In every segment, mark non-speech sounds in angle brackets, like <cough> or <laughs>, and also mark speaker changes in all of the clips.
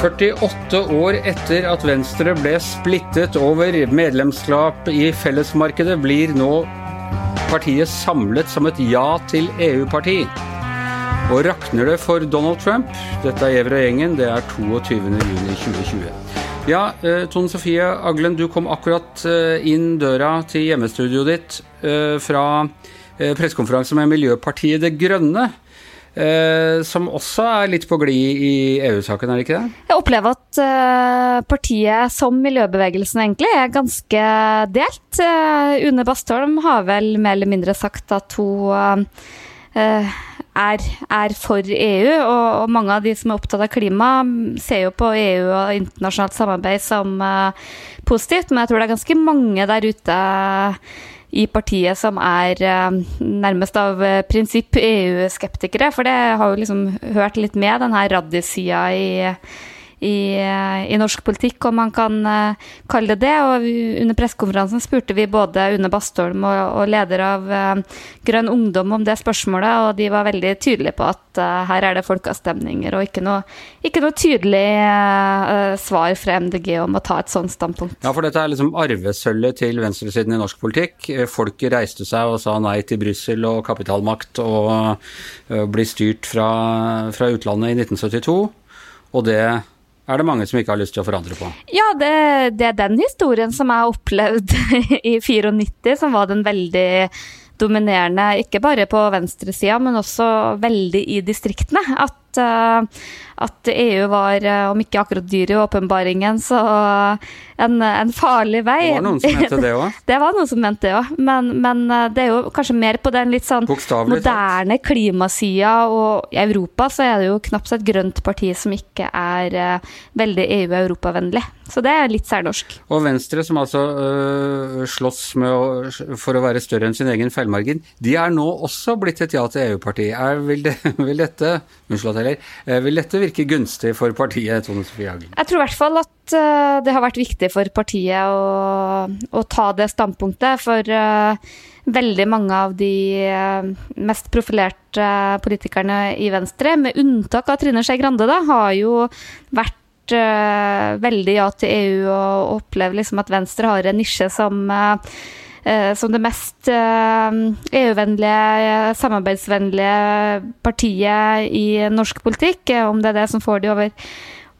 Speaker 1: 48 år etter at Venstre ble splittet over medlemskap i fellesmarkedet, blir nå partiet samlet som et ja til EU-parti. Og rakner det for Donald Trump? Dette er Gjever og gjengen, det er 22.6.2020. Ja, eh, Tone Sofie Aglen, du kom akkurat eh, inn døra til hjemmestudioet ditt eh, fra pressekonferanse med Miljøpartiet Det Grønne. Eh, som også er litt på glid i EU-saken, er det ikke det?
Speaker 2: Jeg opplever at eh, partiet, som miljøbevegelsen egentlig, er ganske delt. Eh, Une Bastholm har vel mer eller mindre sagt at hun eh, er, er, for EU, og, og, mange av de som er opptatt av klima, ser jo på EU og internasjonalt samarbeid som eh, positivt, men jeg tror det er ganske mange der ute i partiet som er eh, nærmest av eh, prinsipp EU-skeptikere. For det har jo liksom hørt litt med den her Raddi-sida i i, i, norsk politikk, om man kan uh, kalle det det. Og under pressekonferansen spurte vi både Une Bastholm og, og leder av uh, Grønn Ungdom om det spørsmålet, og de var veldig tydelige på at uh, her er det folkeavstemninger, og ikke noe, ikke noe tydelig svar fra MDG om å ta et sånt standpunkt.
Speaker 1: Ja, for dette er liksom arvesølvet til venstresiden i norsk politikk. Folket reiste seg og sa nei til Brussel og kapitalmakt og bli styrt fra, fra utlandet i 1972. Og det er det mange som ikke har lyst til å forandre på?
Speaker 2: Ja, det, det er den historien som jeg opplevde opplevd <laughs> i 94, som var den veldig dominerende, ikke bare på venstresida, men også veldig i distriktene. At, uh, at EU var, uh, om ikke akkurat dyr i åpenbaringen, så en, en, farlig vei.
Speaker 1: Det var noen som mente det òg? <laughs>
Speaker 2: det var noen som mente det òg, men, men, det er jo kanskje mer på den litt sånn moderne klimasida, og i Europa så er det jo knapt et grønt parti som ikke er veldig EU- og europavennlig. Så det er litt særnorsk.
Speaker 1: Og Venstre, som altså slåss å, for å være større enn sin egen feilmargin. De er nå også blitt et ja til EU-parti. Vil, det, <laughs> vil, dette unnskyld, eh, vil dette virke gunstig for partiet, Tone Sofie Hagen?
Speaker 2: Jeg tror i hvert fall at uh, det har vært viktig for partiet å, å ta det standpunktet. For uh, veldig mange av de mest profilerte politikerne i Venstre, med unntak av Trine Skei Grande, da, har jo vært veldig ja til EU og opplever liksom at Venstre har en nisje som Eh, som det mest eh, EU-vennlige, samarbeidsvennlige partiet i norsk politikk. Eh, om det er det som får de over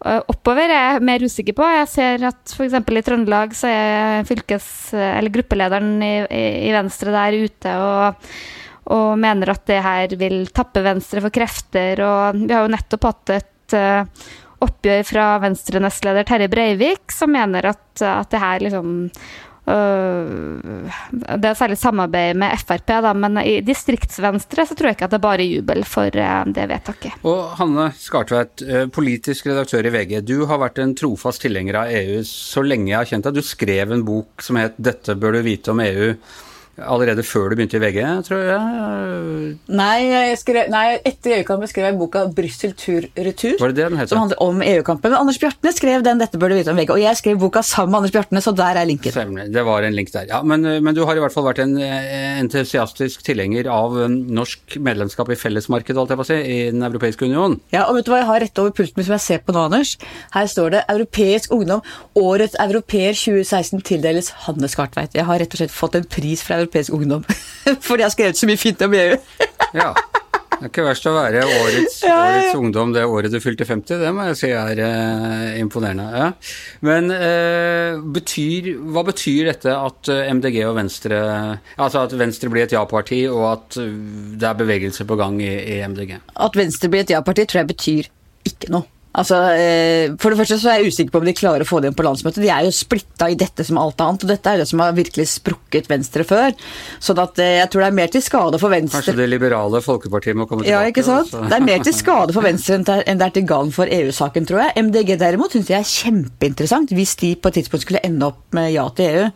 Speaker 2: oppover, er jeg mer usikker på. Jeg ser at f.eks. i Trøndelag så er fylkes- eller gruppelederen i, i Venstre der ute og, og, mener at det her vil tappe Venstre for krefter. Og vi har jo nettopp hatt et oppgjør fra Venstre-nestleder Terje Breivik, som mener at, at det her liksom det er særlig samarbeid med Frp, da, men i distriktsvenstre så tror jeg ikke at det er bare jubel for øh, det vedtaket.
Speaker 1: Og Hanne Skartveit, øh, politisk redaktør i VG. Du har vært en trofast tilhenger av EU så lenge jeg har kjent deg. Du skrev en bok som het 'Dette bør du vite om EU' allerede før du begynte i VG, tror jeg?
Speaker 3: Nei, skrev, nei etter EU-kampen skrev jeg boka 'Brussel tur-retur',
Speaker 1: Var det det den
Speaker 3: heter? som handler om EU-kampen. Men Anders Bjartne skrev den 'Dette bør du vite om VG', og jeg skrev boka sammen med Anders Bjartne, så der er linken.
Speaker 1: Det var en link der, ja. Men, men du har i hvert fall vært en entusiastisk tilhenger av um, norsk medlemskap i fellesmarkedet, holdt jeg på å si, i Den europeiske union.
Speaker 3: Ja, og vet du hva jeg har rett over pulten som jeg ser på nå, Anders? Her står det 'Europeisk ungdom'. Årets europeer 2016 tildeles Hanne Skartveit. Jeg har rett og slett fått en pris fra europeisk ungdom. <laughs> Fordi jeg har skrevet så mye fint om EU. <laughs>
Speaker 1: ja. Det er ikke verst å være årets, årets, ungdom det året du fylte 50, det må jeg si er eh, imponerende. Ja. Men eh, betyr, hva betyr dette at eh, MDG og Venstre Altså at Venstre blir et ja-parti, og at eh, det er bevegelse på gang i, i MDG?
Speaker 3: At Venstre blir et ja-parti, tror jeg betyr ikke noe. Altså, eh, For det første så er jeg usikker på om de klarer å få det inn på landsmøtet. De er jo splitta i dette som alt annet, og dette er det som har virkelig sprukket Venstre før. Så at eh, jeg tror det er mer til skade for Venstre
Speaker 1: Kanskje det liberale Folkepartiet må komme tilbake?
Speaker 3: Ja, ikke sant? Det er mer til <laughs> skade for Venstre enn det er til gagn for EU-saken, tror jeg. MDG derimot syns jeg er kjempeinteressant, hvis de på et tidspunkt skulle ende opp med ja til EU.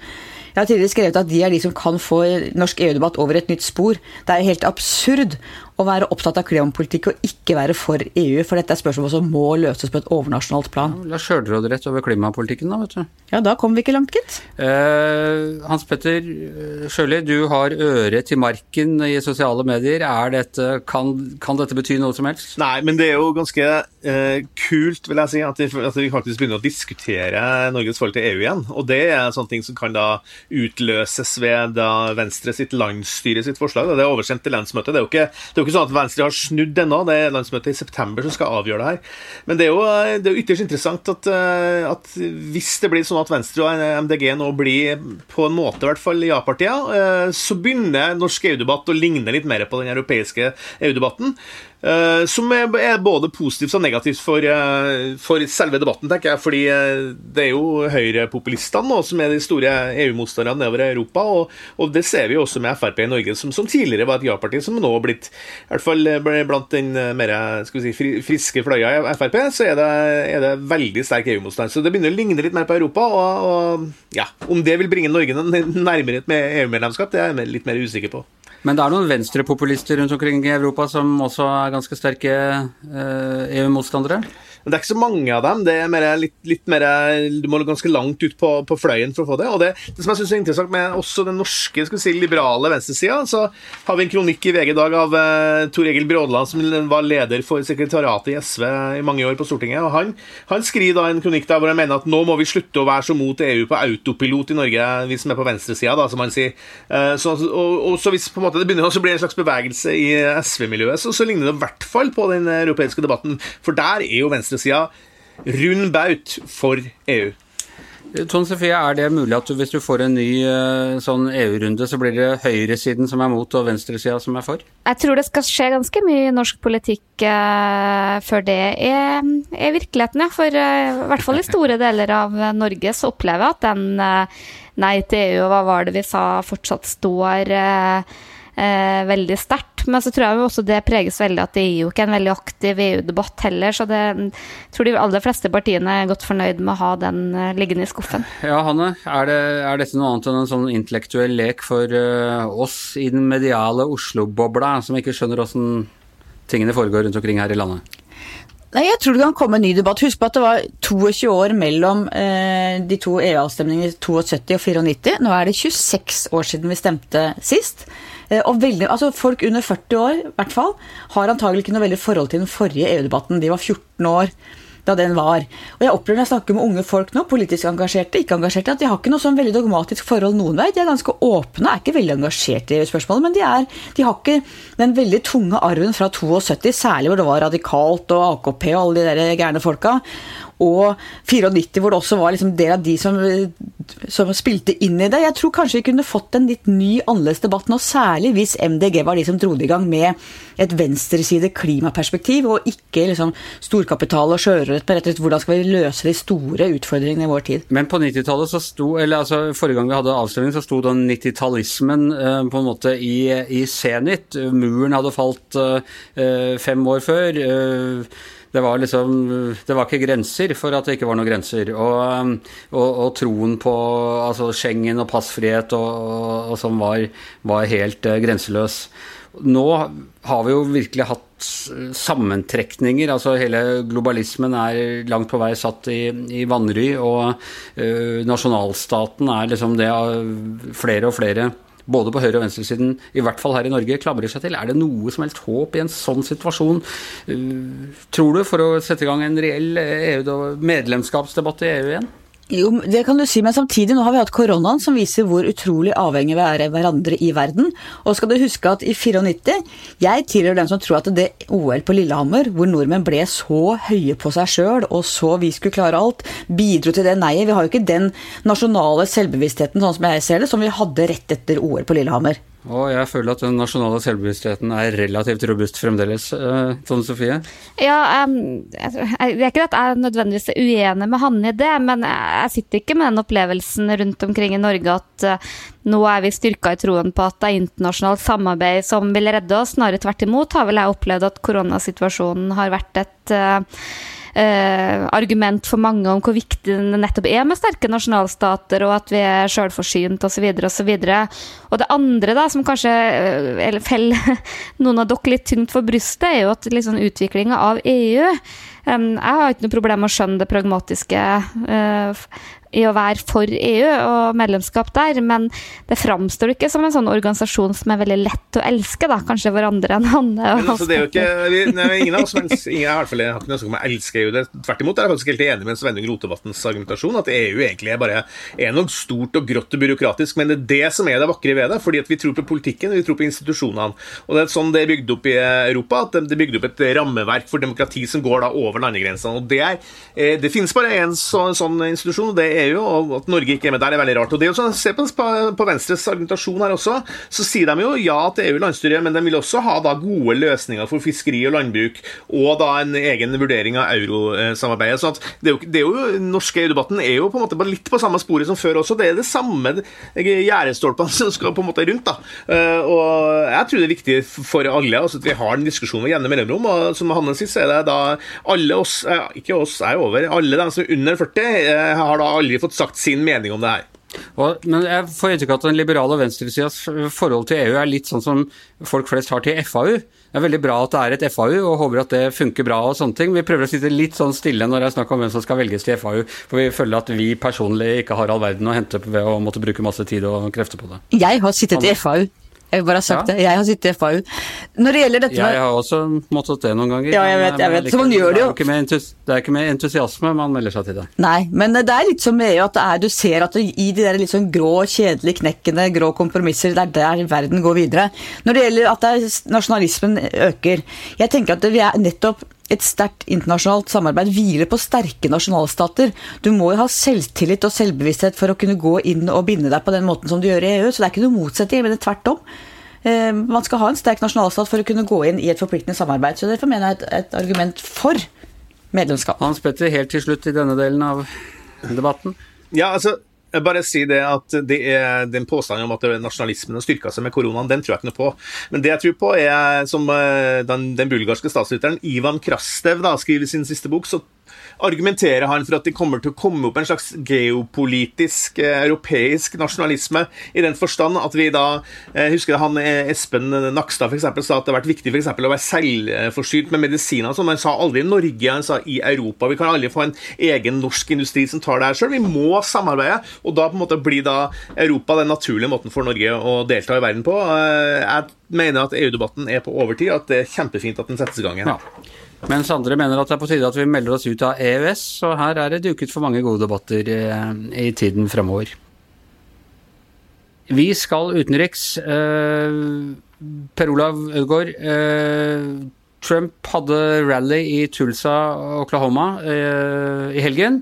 Speaker 3: Jeg har tidligere skrevet at de er de som kan få norsk EU-debatt over et nytt spor. Det er helt absurd å være opptatt av klimapolitikk og ikke være for EU, for dette er spørsmål som må løses på et overnasjonalt plan.
Speaker 1: La sjølråderett over klimapolitikken, da, vet du.
Speaker 3: Ja, da kommer vi ikke langt, gitt.
Speaker 1: Eh, Hans Petter eh, Sjøli, du har øret til marken i sosiale medier. Dette, kan, kan, dette bety noe som helst?
Speaker 4: Nei, men det er jo ganske eh, kult, vil jeg si, at, det, at, vi faktisk begynner å diskutere Norges forhold til EU igjen. Og det er sånne ting som kan da utløses ved da Venstre sitt landsstyre sitt forslag. Det er oversendt til landsmøtet. Det er jo ikke, det er jo ikke sånn at Venstre har snudd ennå. Det er landsmøtet i september som skal avgjøre det her. Men det er jo, det er jo ytterst interessant at, eh, at, hvis det blir sånn at Venstre og MDG nå blir på en måte i hvert fall ja-partier, eh, så begynner norsk EU-debatt å ligne litt mer på den europeiske EU-debatten. Uh, som er, både positivt og negativt for, uh, for, selve debatten, tenker jeg. Fordi uh, det er jo høyrepopulistene som er de store EU-motstanderne nedover i Europa. Og, og, det ser vi også med Frp i Norge, som, som tidligere var et ja-parti, som nå har blitt i hvert fall blant den mer si, friske fløya i Frp, så er det, er det veldig sterk EU-motstand. Så det begynner å ligne litt mer på Europa. Og, og ja, om det vil bringe Norge nærmere et EU-medlemskap, det er jeg litt mer usikker på.
Speaker 1: Men det er noen venstrepopulister rundt omkring i Europa som også er ganske sterke eh, EU-motstandere?
Speaker 4: Men det er ikke så mange av dem. det er mer, litt, litt mer, Du må ganske langt ut på, på fløyen for å få det. Og det, det som jeg synes er interessant med også den norske skal vi si, liberale venstresida, så har vi en kronikk i VG i dag av uh, Tor Egil Brådland, som var leder for sekretariatet i SV i mange år på Stortinget. og Han, han skriver da en kronikk der hvor han mener at nå må vi slutte å være så mot EU på autopilot i Norge, vi som er på venstresida, som han sier. Uh, så, og, og, så hvis på en måte det begynner å bli en slags bevegelse i SV-miljøet, så, så ligner det i hvert fall på den europeiske debatten. For der er jo venstre venstresida rund baut for EU.
Speaker 1: Tone Sofie, er det mulig at du, hvis du får en ny eh, sånn EU-runde, så blir det høyresiden som er mot og venstresida som er for?
Speaker 2: Jeg tror det skal skje ganske mye i norsk politikk uh, før det er, er virkeligheten, ja. For uh, i hvert fall i store deler av Norge så opplever jeg at den uh, nei til EU og hva var det vi sa, fortsatt står eh, veldig sterkt. Men så tror jeg også det preges veldig at det er jo ikke en veldig aktiv EU-debatt heller. Så det, tror de aller fleste partiene er godt fornøyd med å ha den eh, liggende i skuffen.
Speaker 1: Ja, Hanne. Er, det, er dette noe annet enn en sånn intellektuell lek for uh, oss i den mediale Oslo-bobla, som ikke skjønner åssen tingene foregår rundt omkring her i landet?
Speaker 3: Nei, Jeg tror det kan komme en ny debatt. Husk på at det var 22 år mellom eh, de to EU-avstemningene i 72 og 94. Nå er det 26 år siden vi stemte sist. Eh, og veldig, altså Folk under 40 år i hvert fall, har antagelig ikke noe veldig forhold til den forrige EU-debatten. De var 14 år da den var. Og jeg opplever når jeg snakker med unge folk nå, politisk engasjerte, ikke engasjerte, at de har ikke noe sånn veldig dogmatisk forhold noen vei. De er ganske åpne, er ikke veldig engasjert i EU-spørsmålet, men de, er, de, har ikke den veldig tunge arven fra 72, særlig hvor det var radikalt og AKP og alle de der gærne folka og 94, hvor det også var liksom del av de som, som, spilte inn i det. Jeg tror kanskje vi kunne fått en litt ny, annerledes debatt nå, særlig hvis MDG var de som dro i gang med et venstreside klimaperspektiv, og ikke liksom storkapital og sjøørret men rett og slett hvordan skal vi løse de store utfordringene i vår tid.
Speaker 1: Men på 90-tallet så sto, eller altså forrige gang vi hadde avstemning, så sto den 90-tallismen eh, på en måte i, i senit. Muren hadde falt eh, fem år før. Uh, det var liksom Det var ikke grenser for at det ikke var noen grenser. Og, og, og troen på altså Schengen og passfrihet og, og som var, var helt uh, grenseløs. Nå har vi jo virkelig hatt sammentrekninger. altså Hele globalismen er langt på vei satt i, i vanry, og ø, nasjonalstaten er liksom det av flere og flere både på høyre- og venstresiden, i hvert fall her i Norge, klamrer seg til. Er det noe som helst håp i en sånn situasjon, uh, tror du, for å sette i gang en reell EU medlemskapsdebatt i EU igjen?
Speaker 3: Jo, det kan du si, men samtidig nå har vi hatt koronaen som viser hvor utrolig avhengig vi er av hverandre i verden. Og skal du huske at i 94 Jeg tilhører dem som tror at det OL på Lillehammer, hvor nordmenn ble så høye på seg sjøl og så vi skulle klare alt, bidro til det nei-et. Vi har jo ikke den nasjonale selvbevisstheten sånn som jeg ser det, som vi hadde rett etter OL på Lillehammer.
Speaker 1: Og jeg føler at den nasjonale selvbevisstheten er relativt robust fremdeles. Uh, Tone Sofie?
Speaker 2: Ja, um, det er ikke at jeg nødvendigvis uenig med Hanne i det, men jeg sitter ikke med den opplevelsen rundt omkring i Norge at uh, nå er vi styrka i troen på at det er internasjonalt samarbeid som vil redde oss. Snarere tvert imot har vel jeg opplevd at koronasituasjonen har vært et uh, eh, argument for mange om hvor viktig det nettopp er med sterke nasjonalstater, og at vi er sjølforsynt osv. osv. Og det andre, da, som kanskje eller feller <laughs> noen av dere litt tungt for brystet, er jo at liksom, utviklinga av EU um, Jeg har ikke noe problem med å skjønne det pragmatiske uh, i å være for EU og medlemskap der, men det framstår ikke som en sånn organisasjon som er veldig lett å elske, da, kanskje hverandre andre enn Hanne.
Speaker 4: Altså, det er jo ikke, vi, nei, ingen av oss ingen, i hvert fall, jeg har ikke noe ønske om å elske EU. Det, tvert imot er jeg faktisk helt enig med Sveinung Rotevatns argumentasjon, at EU egentlig er bare er noe stort og grått og byråkratisk, men det er det som er det vakre ved det, fordi at vi tror på politikken, vi tror på institusjonene. Og det er sånn det er bygd opp i Europa, at det er bygd opp et rammeverk for demokrati som går da over landegrensene. og Det, er, eh, det finnes bare én sånn, sånn institusjon, og det er EU, og at Norge ikke er med der, er veldig rart. Og det er jo sånn, Se på, på Venstres argumentasjon her også, så sier de jo ja til EU-landstyret, men de vil også ha da gode løsninger for fiskeri og landbruk, og da en egen vurdering av eurosamarbeidet. så at det er jo, det er jo norske EU-debatten er jo på en måte litt på samme sporet som før også. Det er det samme gjerdestolpene som skal på en måte rundt. da. Eh, og Jeg tror det er viktig for alle altså at vi har en diskusjon med jevne mellomrom. og Som Hanne sier, så er det da alle oss, ikke oss, er er over, alle de som er under 40, eh, har da aldri fått sagt sin mening om det her.
Speaker 1: Og, men jeg får inntrykk av at den liberale venstresidas forhold til EU er litt sånn som folk flest har til FAU. Det er veldig bra at det er et FAU, og håper at det funker bra og sånne ting. Vi prøver å sitte litt sånn stille når det er snakk om hvem som skal velges til FAU, for vi føler at vi personlig ikke har all verden å hente ved å måtte bruke masse tid og krefter på det.
Speaker 3: Jeg har sittet i FAU. Jeg vil bare ha sagt ja. det. Jeg har sittet i FAU. Når det gjelder dette
Speaker 1: Jeg har også måttet det noen ganger.
Speaker 3: Ja, jeg vet, jeg vet. Så man gjør det jo.
Speaker 1: Det er, det er ikke med entusiasme man melder seg til det.
Speaker 3: Nei, men det er litt som med EU at er, du ser at det, i de der litt sånn grå, kjedelige knekkene, grå kompromisser, det er der verden går videre. Når det gjelder at er, nasjonalismen øker Jeg tenker at vi er nettopp et sterkt internasjonalt samarbeid hviler på sterke nasjonalstater. Du må jo ha selvtillit og selvbevissthet for å kunne gå inn og binde deg på den måten som du gjør i EU, så det er ikke noe motsetning, men tvert om. Eh, man skal ha en sterk nasjonalstat for å kunne gå inn i et forpliktende samarbeid. Så derfor mener jeg et, et argument for medlemskap.
Speaker 1: Hans Petter, helt til slutt i denne delen av debatten.
Speaker 4: Ja, altså bare si det at det er Den påstanden om at nasjonalismen har styrka seg med koronaen, den tror jeg ikke noe på. Men det jeg tror på, er som eh, den, den bulgarske statsviteren Ivan Krastev da, skriver i sin siste bok, så argumenterer han for at det kommer til å komme opp en slags geopolitisk eh, europeisk nasjonalisme, i den forstand at vi da eh, Husker han eh, Espen Nakstad for eksempel, sa at det har vært viktig for eksempel, å være selvforsynt med medisiner. Som han sa aldri i Norge, han sa i Europa. Vi kan aldri få en egen norsk industri som tar det her sjøl. Vi må samarbeide, og da på en måte blir da Europa den naturlige måten for Norge å delta i verden på. Jeg mener at EU-debatten er på overtid, at det er kjempefint at den settes i gang igjen. Ja.
Speaker 1: Mens andre mener at det er på tide at vi melder oss ut av EØS, så her er det duket for mange gode debatter eh, i tiden fremover. Vi skal utenriks. Eh, per Olav Ødegaard. Eh, Trump hadde rally i Tulsa, Oklahoma i helgen.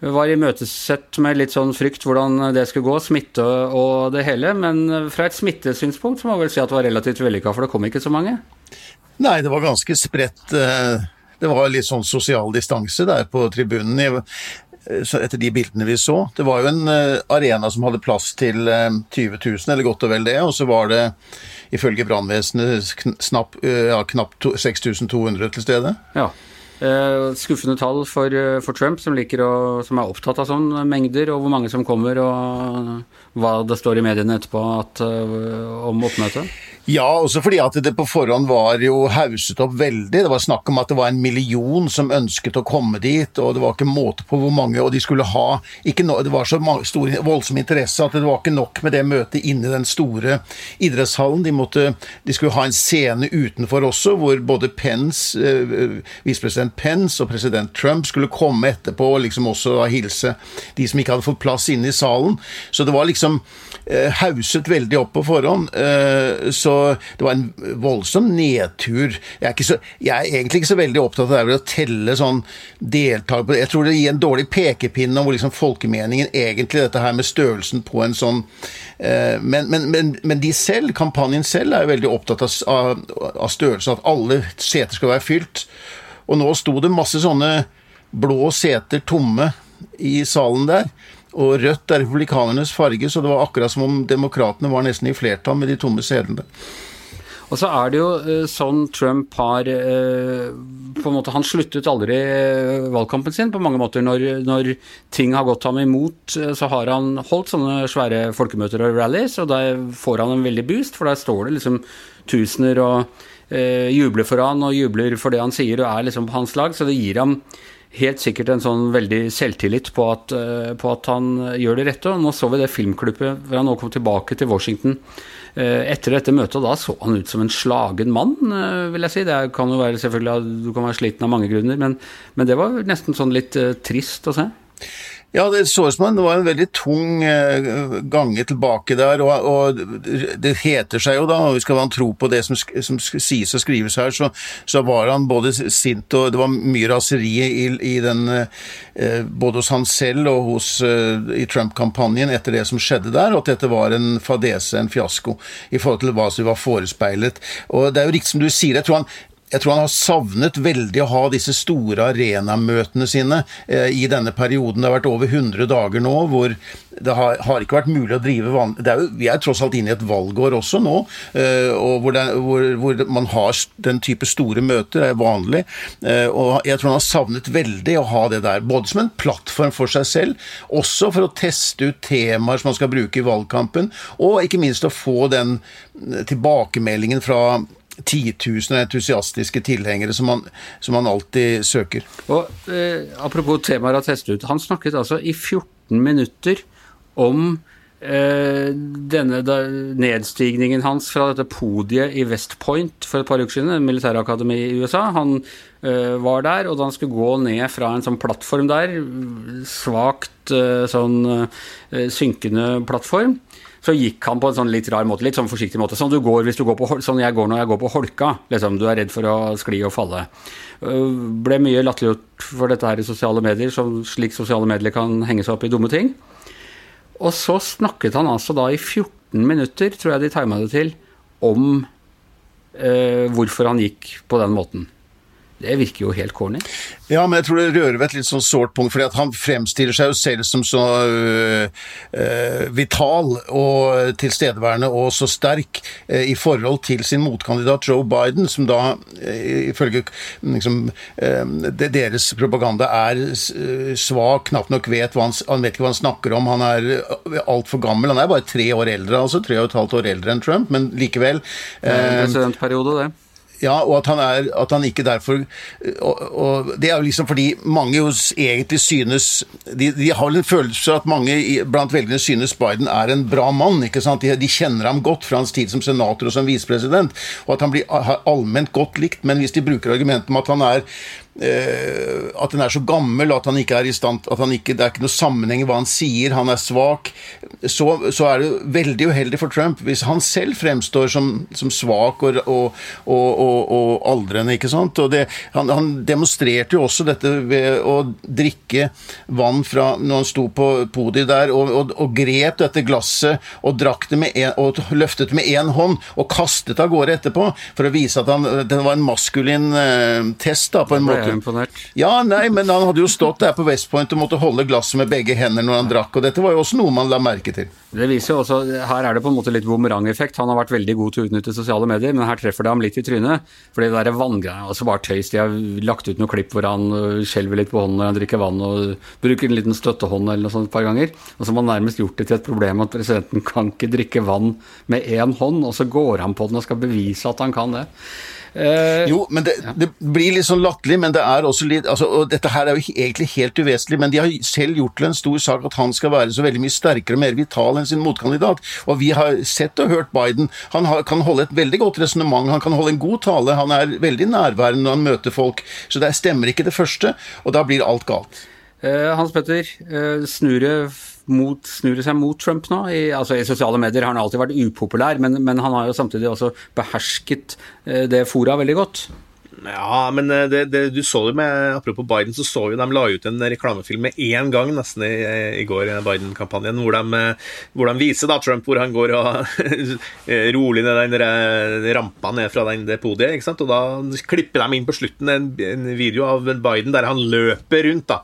Speaker 1: Var imøtesett med litt sånn frykt hvordan det skulle gå, smitte og det hele. Men fra et smittesynspunkt så må vi vel si at det var relativt vellykka, for det kom ikke så mange?
Speaker 5: Nei, det var ganske spredt. Eh, det var litt sånn sosial distanse der på tribunen eh, etter de bildene vi så. Det var jo en eh, arena som hadde plass til 20 000, eller godt og vel det. Og så var det ifølge brannvesenet ja, knapp 6200 til stede.
Speaker 1: Ja. Skuffende tall for, for Trump, som, å, som, er opptatt av sånne mengder, og hvor mange som kommer, og hva det står i mediene etterpå at, om oppmøtet?
Speaker 5: Ja, også fordi at det på forhånd var jo hauset opp veldig. Det var snakk om at det var en million som ønsket å komme dit, og det var ikke måte på hvor mange, og de skulle ha no, Det var så stor, voldsom interesse at det var ikke nok med det møtet inne i den store idrettshallen. De, måtte, de skulle ha en scene utenfor også, hvor både Pence, eh, visepresident Pence og president Trump skulle komme etterpå og liksom også hilse de som ikke hadde fått plass inne i salen. Så det var liksom eh, hauset veldig opp på forhånd. Eh, så så det var en voldsom nedtur. Jeg er, så, jeg er egentlig ikke så veldig opptatt av det å telle sånn deltakere Jeg tror det gir en dårlig pekepinn om hvor liksom folkemeningen egentlig dette her med størrelsen på en sånn eh, men, men, men, men, de selv, kampanjen selv, er jo veldig opptatt av, av, av størrelse, at alle seter skal være fylt. Og nå sto det masse sånne blå seter tomme i salen der. Og rødt er republikanernes farge, så det var akkurat som om demokratene var nesten i flertall med de tomme sedlene.
Speaker 1: Og så er det jo eh, sånn Trump har eh, på en måte, Han sluttet aldri eh, valgkampen sin på mange måter. Når, når ting har gått ham imot, så har han holdt sånne svære folkemøter og rallies, og der får han en veldig boost, for der står det liksom tusener og eh, jubler for han og jubler for det han sier og er liksom på hans lag, så det gir ham helt sikkert en sånn veldig selvtillit på at, på at han gjør det rette. Og nå så vi det filmklippet hvor han nå kom tilbake til Washington Eh, etter dette møtet, da så han ut som en slagen mann, eh, vil jeg si. Det kan jo være selvfølgelig Du kan være sliten av mange grunner, men, men det var nesten sånn litt trist å se.
Speaker 5: Ja, det så ut som det var en veldig tung eh, gange tilbake der. Og, og, det heter seg jo da, og skal man tro på det som, som sies og skrives her, så, så, var han både sint og Det var mye raseri i, i den eh, Både hos han selv og hos, eh, i Trump-kampanjen etter det som skjedde der, og at dette var en fadese, en fiasko, i forhold til hva som var forespeilet. Og det er jo riktig som du sier, jeg tror han jeg tror han har savnet veldig å ha disse store arenamøtene sine eh, i denne perioden. Det har vært over 100 dager nå hvor det har, har ikke vært mulig å drive van... Vi er tross alt inne i et valgår også nå, eh, og hvor, det, hvor, hvor, man har den type store møter, er vanlig. Eh, og jeg tror han har savnet veldig å ha det der, både som en plattform for seg selv, også for å teste ut temaer som man skal bruke i valgkampen, og ikke minst å få den eh, tilbakemeldingen fra titusener entusiastiske tilhengere som han, som han alltid søker.
Speaker 1: Og eh, Apropos temaer å teste ut. Han snakket altså i 14 minutter om eh, denne nedstigningen hans fra dette podiet i West Point for et par uker siden, militærakademi i USA. Han eh, var der, og da han skulle gå ned fra en sånn plattform der, svakt eh, sånn synkende plattform, så gikk han på en sånn litt rar måte, litt sånn forsiktig måte. Sånn, du går, du går på, sånn jeg går når jeg går på holka. Liksom, du er redd for å skli og falle. Øh, ble mye latterliggjort for dette her i sosiale medier, slik sosiale medier kan henge seg opp i dumme ting. Og så snakket han altså da i 14 minutter, tror jeg de tima det til, om eh, hvorfor han gikk på den måten. Det virker jo helt corny.
Speaker 5: Ja, men jeg tror det rører ved et litt sånn sårt punkt, fordi at han fremstiller seg jo selv som så øh, øh, vital og tilstedeværende og så sterk øh, i forhold til sin motkandidat Joe Biden, som da ifølge liksom, deres propaganda er svak, knapt nok vet hva han, han vet ikke hva han snakker om, han er altfor gammel. Han er bare tre år eldre, altså tre og et halvt år eldre enn Trump, men likevel.
Speaker 1: Det er en presidentperiode, det.
Speaker 5: Ja, og at han, er, at han ikke derfor og, og, Det er jo liksom fordi mange jo egentlig synes De, de har vel en følelse at mange blant velgerne synes Biden er en bra mann. ikke sant? De, de, kjenner ham godt fra hans tid som senator og som visepresident, og at han blir allment godt likt. Men hvis de bruker argumentet om at han er at den er så gammel at han ikke er i stand at ikke, Det er ikke noe sammenheng i hva han sier, han er svak. Så, så, er det veldig uheldig for Trump hvis han selv fremstår som, som svak og, og, og, og, aldrende. ikke sant? Og det, han, han, demonstrerte jo også dette ved å drikke vann fra når han sto på podiet der, og, grep dette glasset og drakk det med en, og løftet med én hånd og kastet av gårde etterpå for å vise at han, det var en maskulin eh, test. da, på en måte
Speaker 1: jeg imponert.
Speaker 5: Ja, nei, men han hadde jo stått der på West Point og måtte holde glasset med begge hender når han drakk, og dette var jo også noe man la merke til.
Speaker 1: Det viser jo også, Her er det på en måte litt bumerangeffekt. Han har vært veldig god til å utnytte sosiale medier, men her treffer det ham litt i trynet. For det der vanngreiene altså bare tøys. De har lagt ut noen klipp hvor han øh, skjelver litt på hånden når han drikker vann og bruker en liten støttehånd eller noe sånt et par ganger. Og så har man nærmest gjort det til et problem at presidenten kan ikke drikke vann med én hånd, og så går han på den og skal bevise at han kan det.
Speaker 5: Eh, jo, men det, det, blir litt sånn latterlig, men det er også litt altså, og Dette her er jo egentlig helt uvesentlig, men de har selv gjort til en stor sak at han skal være så veldig mye sterkere og mer vital enn sin motkandidat. Og vi har sett og hørt Biden. Han har, kan holde et veldig godt resonnement, han kan holde en god tale, han er veldig nærværende når han møter folk. Så det stemmer ikke det første, og da blir alt galt.
Speaker 1: Uh, Hans Petter, uh, snur det mot, snur seg mot Trump nå. I, altså, I sosiale medier har han alltid vært upopulær, men, men, han har jo samtidig også behersket eh, det fora veldig godt.
Speaker 4: Ja, men eh, det, det, du så jo med Apropos Biden, så så jo de la ut en reklamefilm med én gang nesten i, i går, Biden-kampanjen, hvor, hvor, de viser da Trump hvor han går og <laughs> rolig ned den rampa ned fra den, det podiet. ikke sant? Og da klipper de inn på slutten en, en video av Biden der han løper rundt. da.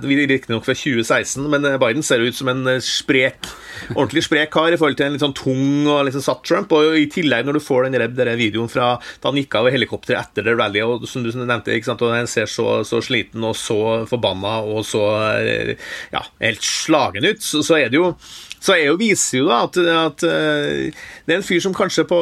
Speaker 4: Riktignok fra 2016, men Biden ser ut som en sprek, ordentlig sprek kar i forhold til en litt sånn tung og liksom satt Trump. Og i tillegg, når du får den der videoen fra da han gikk av helikopteret etter det rallyet, og som du nevnte, ikke sant, og han ser så, så sliten og så forbanna og så ja, helt slagen ut, så, så er det jo så EU viser jo da at, at, eh, det er en fyr som kanskje på,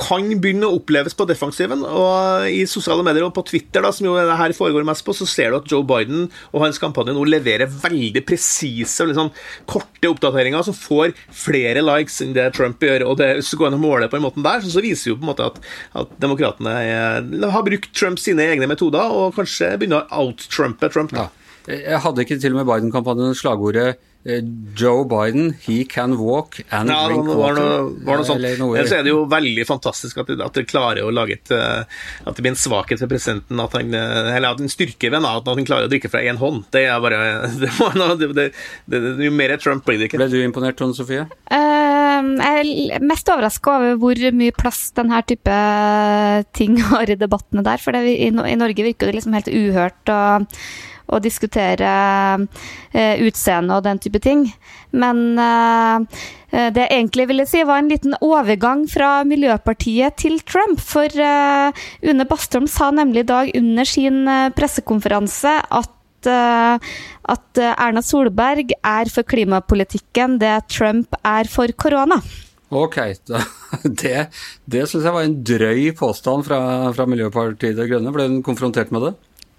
Speaker 4: kan begynne å oppleves på defensiven. og I sosiale medier og på Twitter, da, som jo det her foregår mest på, så ser du at Joe Biden og hans kampanje nå leverer veldig presise og liksom korte oppdateringer som får flere likes enn det Trump gjør. og det, Hvis du går inn og måler på en måte der, så, så viser jo på en måte at, at demokratene har brukt Trump sine egne metoder og kanskje begynner å out-trumpe Trump. da.
Speaker 1: Ja. Jeg hadde ikke til og med Biden-kampanjen slagordet Eh, Joe Biden, he can walk and ja, drink
Speaker 4: water. Var noe, var noe sånt. Ellers er det jo veldig fantastisk at at de klarer å lage et eh, At det blir en svakhet ved presidenten, at han, eh, eller at en styrke ved at han klarer å drikke fra én hånd. Det er bare <laughs> det, det, det, Jo mer Trump blir det ikke.
Speaker 1: Ble du imponert, Tone Sofie?
Speaker 2: Uh, jeg er mest overraska over hvor mye plass denne type ting <laughs> har i debattene der. For i, i Norge virker det liksom helt uhørt. å, å diskutere eh, utseende og den type ting. Men eh, eh, det jeg egentlig ville si, var en liten overgang fra Miljøpartiet til Trump. For eh, Une Bastholm sa nemlig i dag under sin eh, pressekonferanse at eh, at Erna Solberg er for klimapolitikken det Trump er for korona.
Speaker 1: Ok, det, det syns jeg var en drøy påstand fra, fra Miljøpartiet De Grønne. Ble hun konfrontert med det?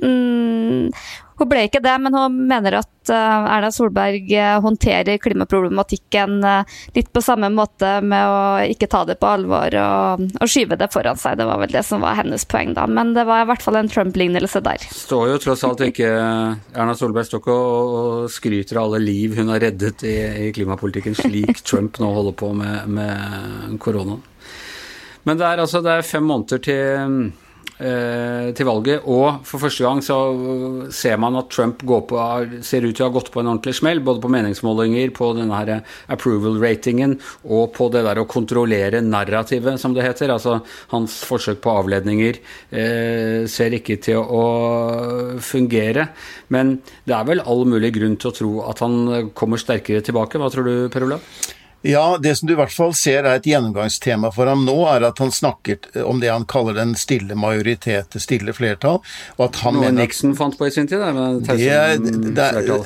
Speaker 2: Mm, hun ble ikke det, men hun mener at uh, Erna Solberg uh, håndterer klimaproblematikken uh, litt på samme måte med å ikke ta det på alvor og, og, skyve det foran seg. Det var vel det som var hennes poeng, da. Men det var i hvert fall en Trump-lignelse der.
Speaker 1: Står jo tross alt ikke Erna Solberg står ikke og, skryter av alle liv hun har reddet i, i klimapolitikken, slik <laughs> Trump nå holder på med, med koronaen. Men det er altså det er fem måneder til Eh, til valget. Og for første gang så ser man at Trump på, ser ut til å ha gått på en ordentlig smell, både på meningsmålinger, på denne her approval-ratingen og på det der å kontrollere narrativet, som det heter. Altså hans forsøk på avledninger eh, ser ikke til å fungere. Men det er vel all mulig grunn til å tro at han kommer sterkere tilbake. Hva tror du, Per Olav?
Speaker 5: Ja, det som du i hvert fall ser er et gjennomgangstema for ham nå, er at han snakker om det han kaller den stille majoritet, det stille flertall.
Speaker 1: og at han Noe mener Nixon fant på i sin tid, med det, det,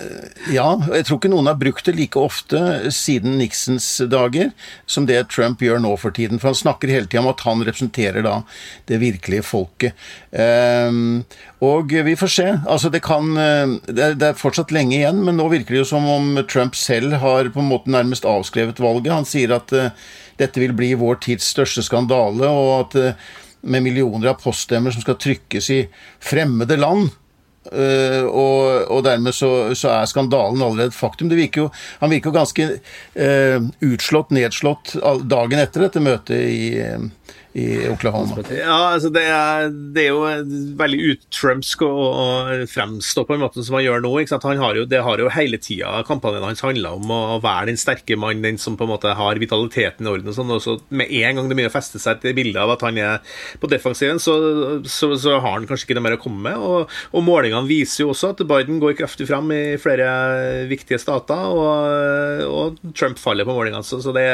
Speaker 5: Ja, jeg tror ikke noen har brukt det like ofte siden Nixons dager som det Trump gjør nå for tiden. For han snakker hele tida om at han representerer da det virkelige folket. Um, og vi får se. Altså, det kan eh, Det er fortsatt lenge igjen, men nå virker det jo som om Trump selv har på en måte nærmest avskrevet valget. Han sier at uh, dette vil bli vår tids største skandale, og at uh, med millioner av poststemmer som skal trykkes i fremmede land, Uh, og, og, dermed så, så, er skandalen allerede et faktum. Virker jo, han virker jo ganske uh, utslått, nedslått dagen etter dette møtet i, i Oklahoma.
Speaker 4: Ja, altså det er, det er jo veldig utrumsk å, fremstå på en måte som han gjør nå. Har jo, det har jo hele tida kampanjen hans handla om å være den sterke mann, den som på en måte har vitaliteten i orden. og sånn, og så Med en gang det begynner å feste seg et bildet av at han er på defensiven, så, så, så, har han kanskje ikke noe mer å komme med. Og, og målingene viser jo også at Biden går kraftig fram i flere viktige stater, og, og Trump faller på målingene. Så, så det,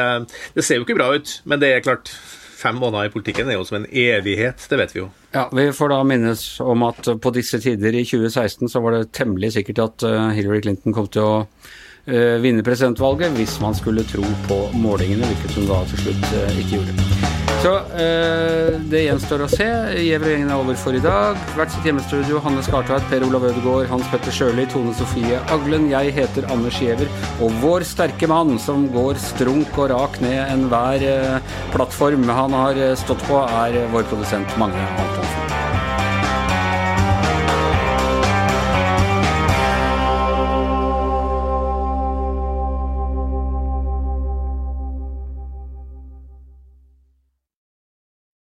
Speaker 4: det ser jo ikke bra ut, men det er klart fem måneder i politikken er jo som en evighet, det vet vi jo.
Speaker 1: Ja, Vi får da minnes om at på disse tider i 2016 så var det temmelig sikkert at eh, Hillary Clinton kom til å uh, vinne presidentvalget hvis man skulle tro på målingene, hvilket hun da til slutt ikke gjorde. Så eh, det gjenstår å se. Gjever-gjengen er over for i dag. Hvert sitt hjemmestudio. Hanne Skartveit, Per Olav Ødegaard, Hans Petter Sjøli, Tone Sofie Aglen. Jeg heter Anders Giæver. Og vår sterke mann som går strunk og rak ned enhver eh, plattform han har eh, stått på, er vår produsent Magne Antonsen.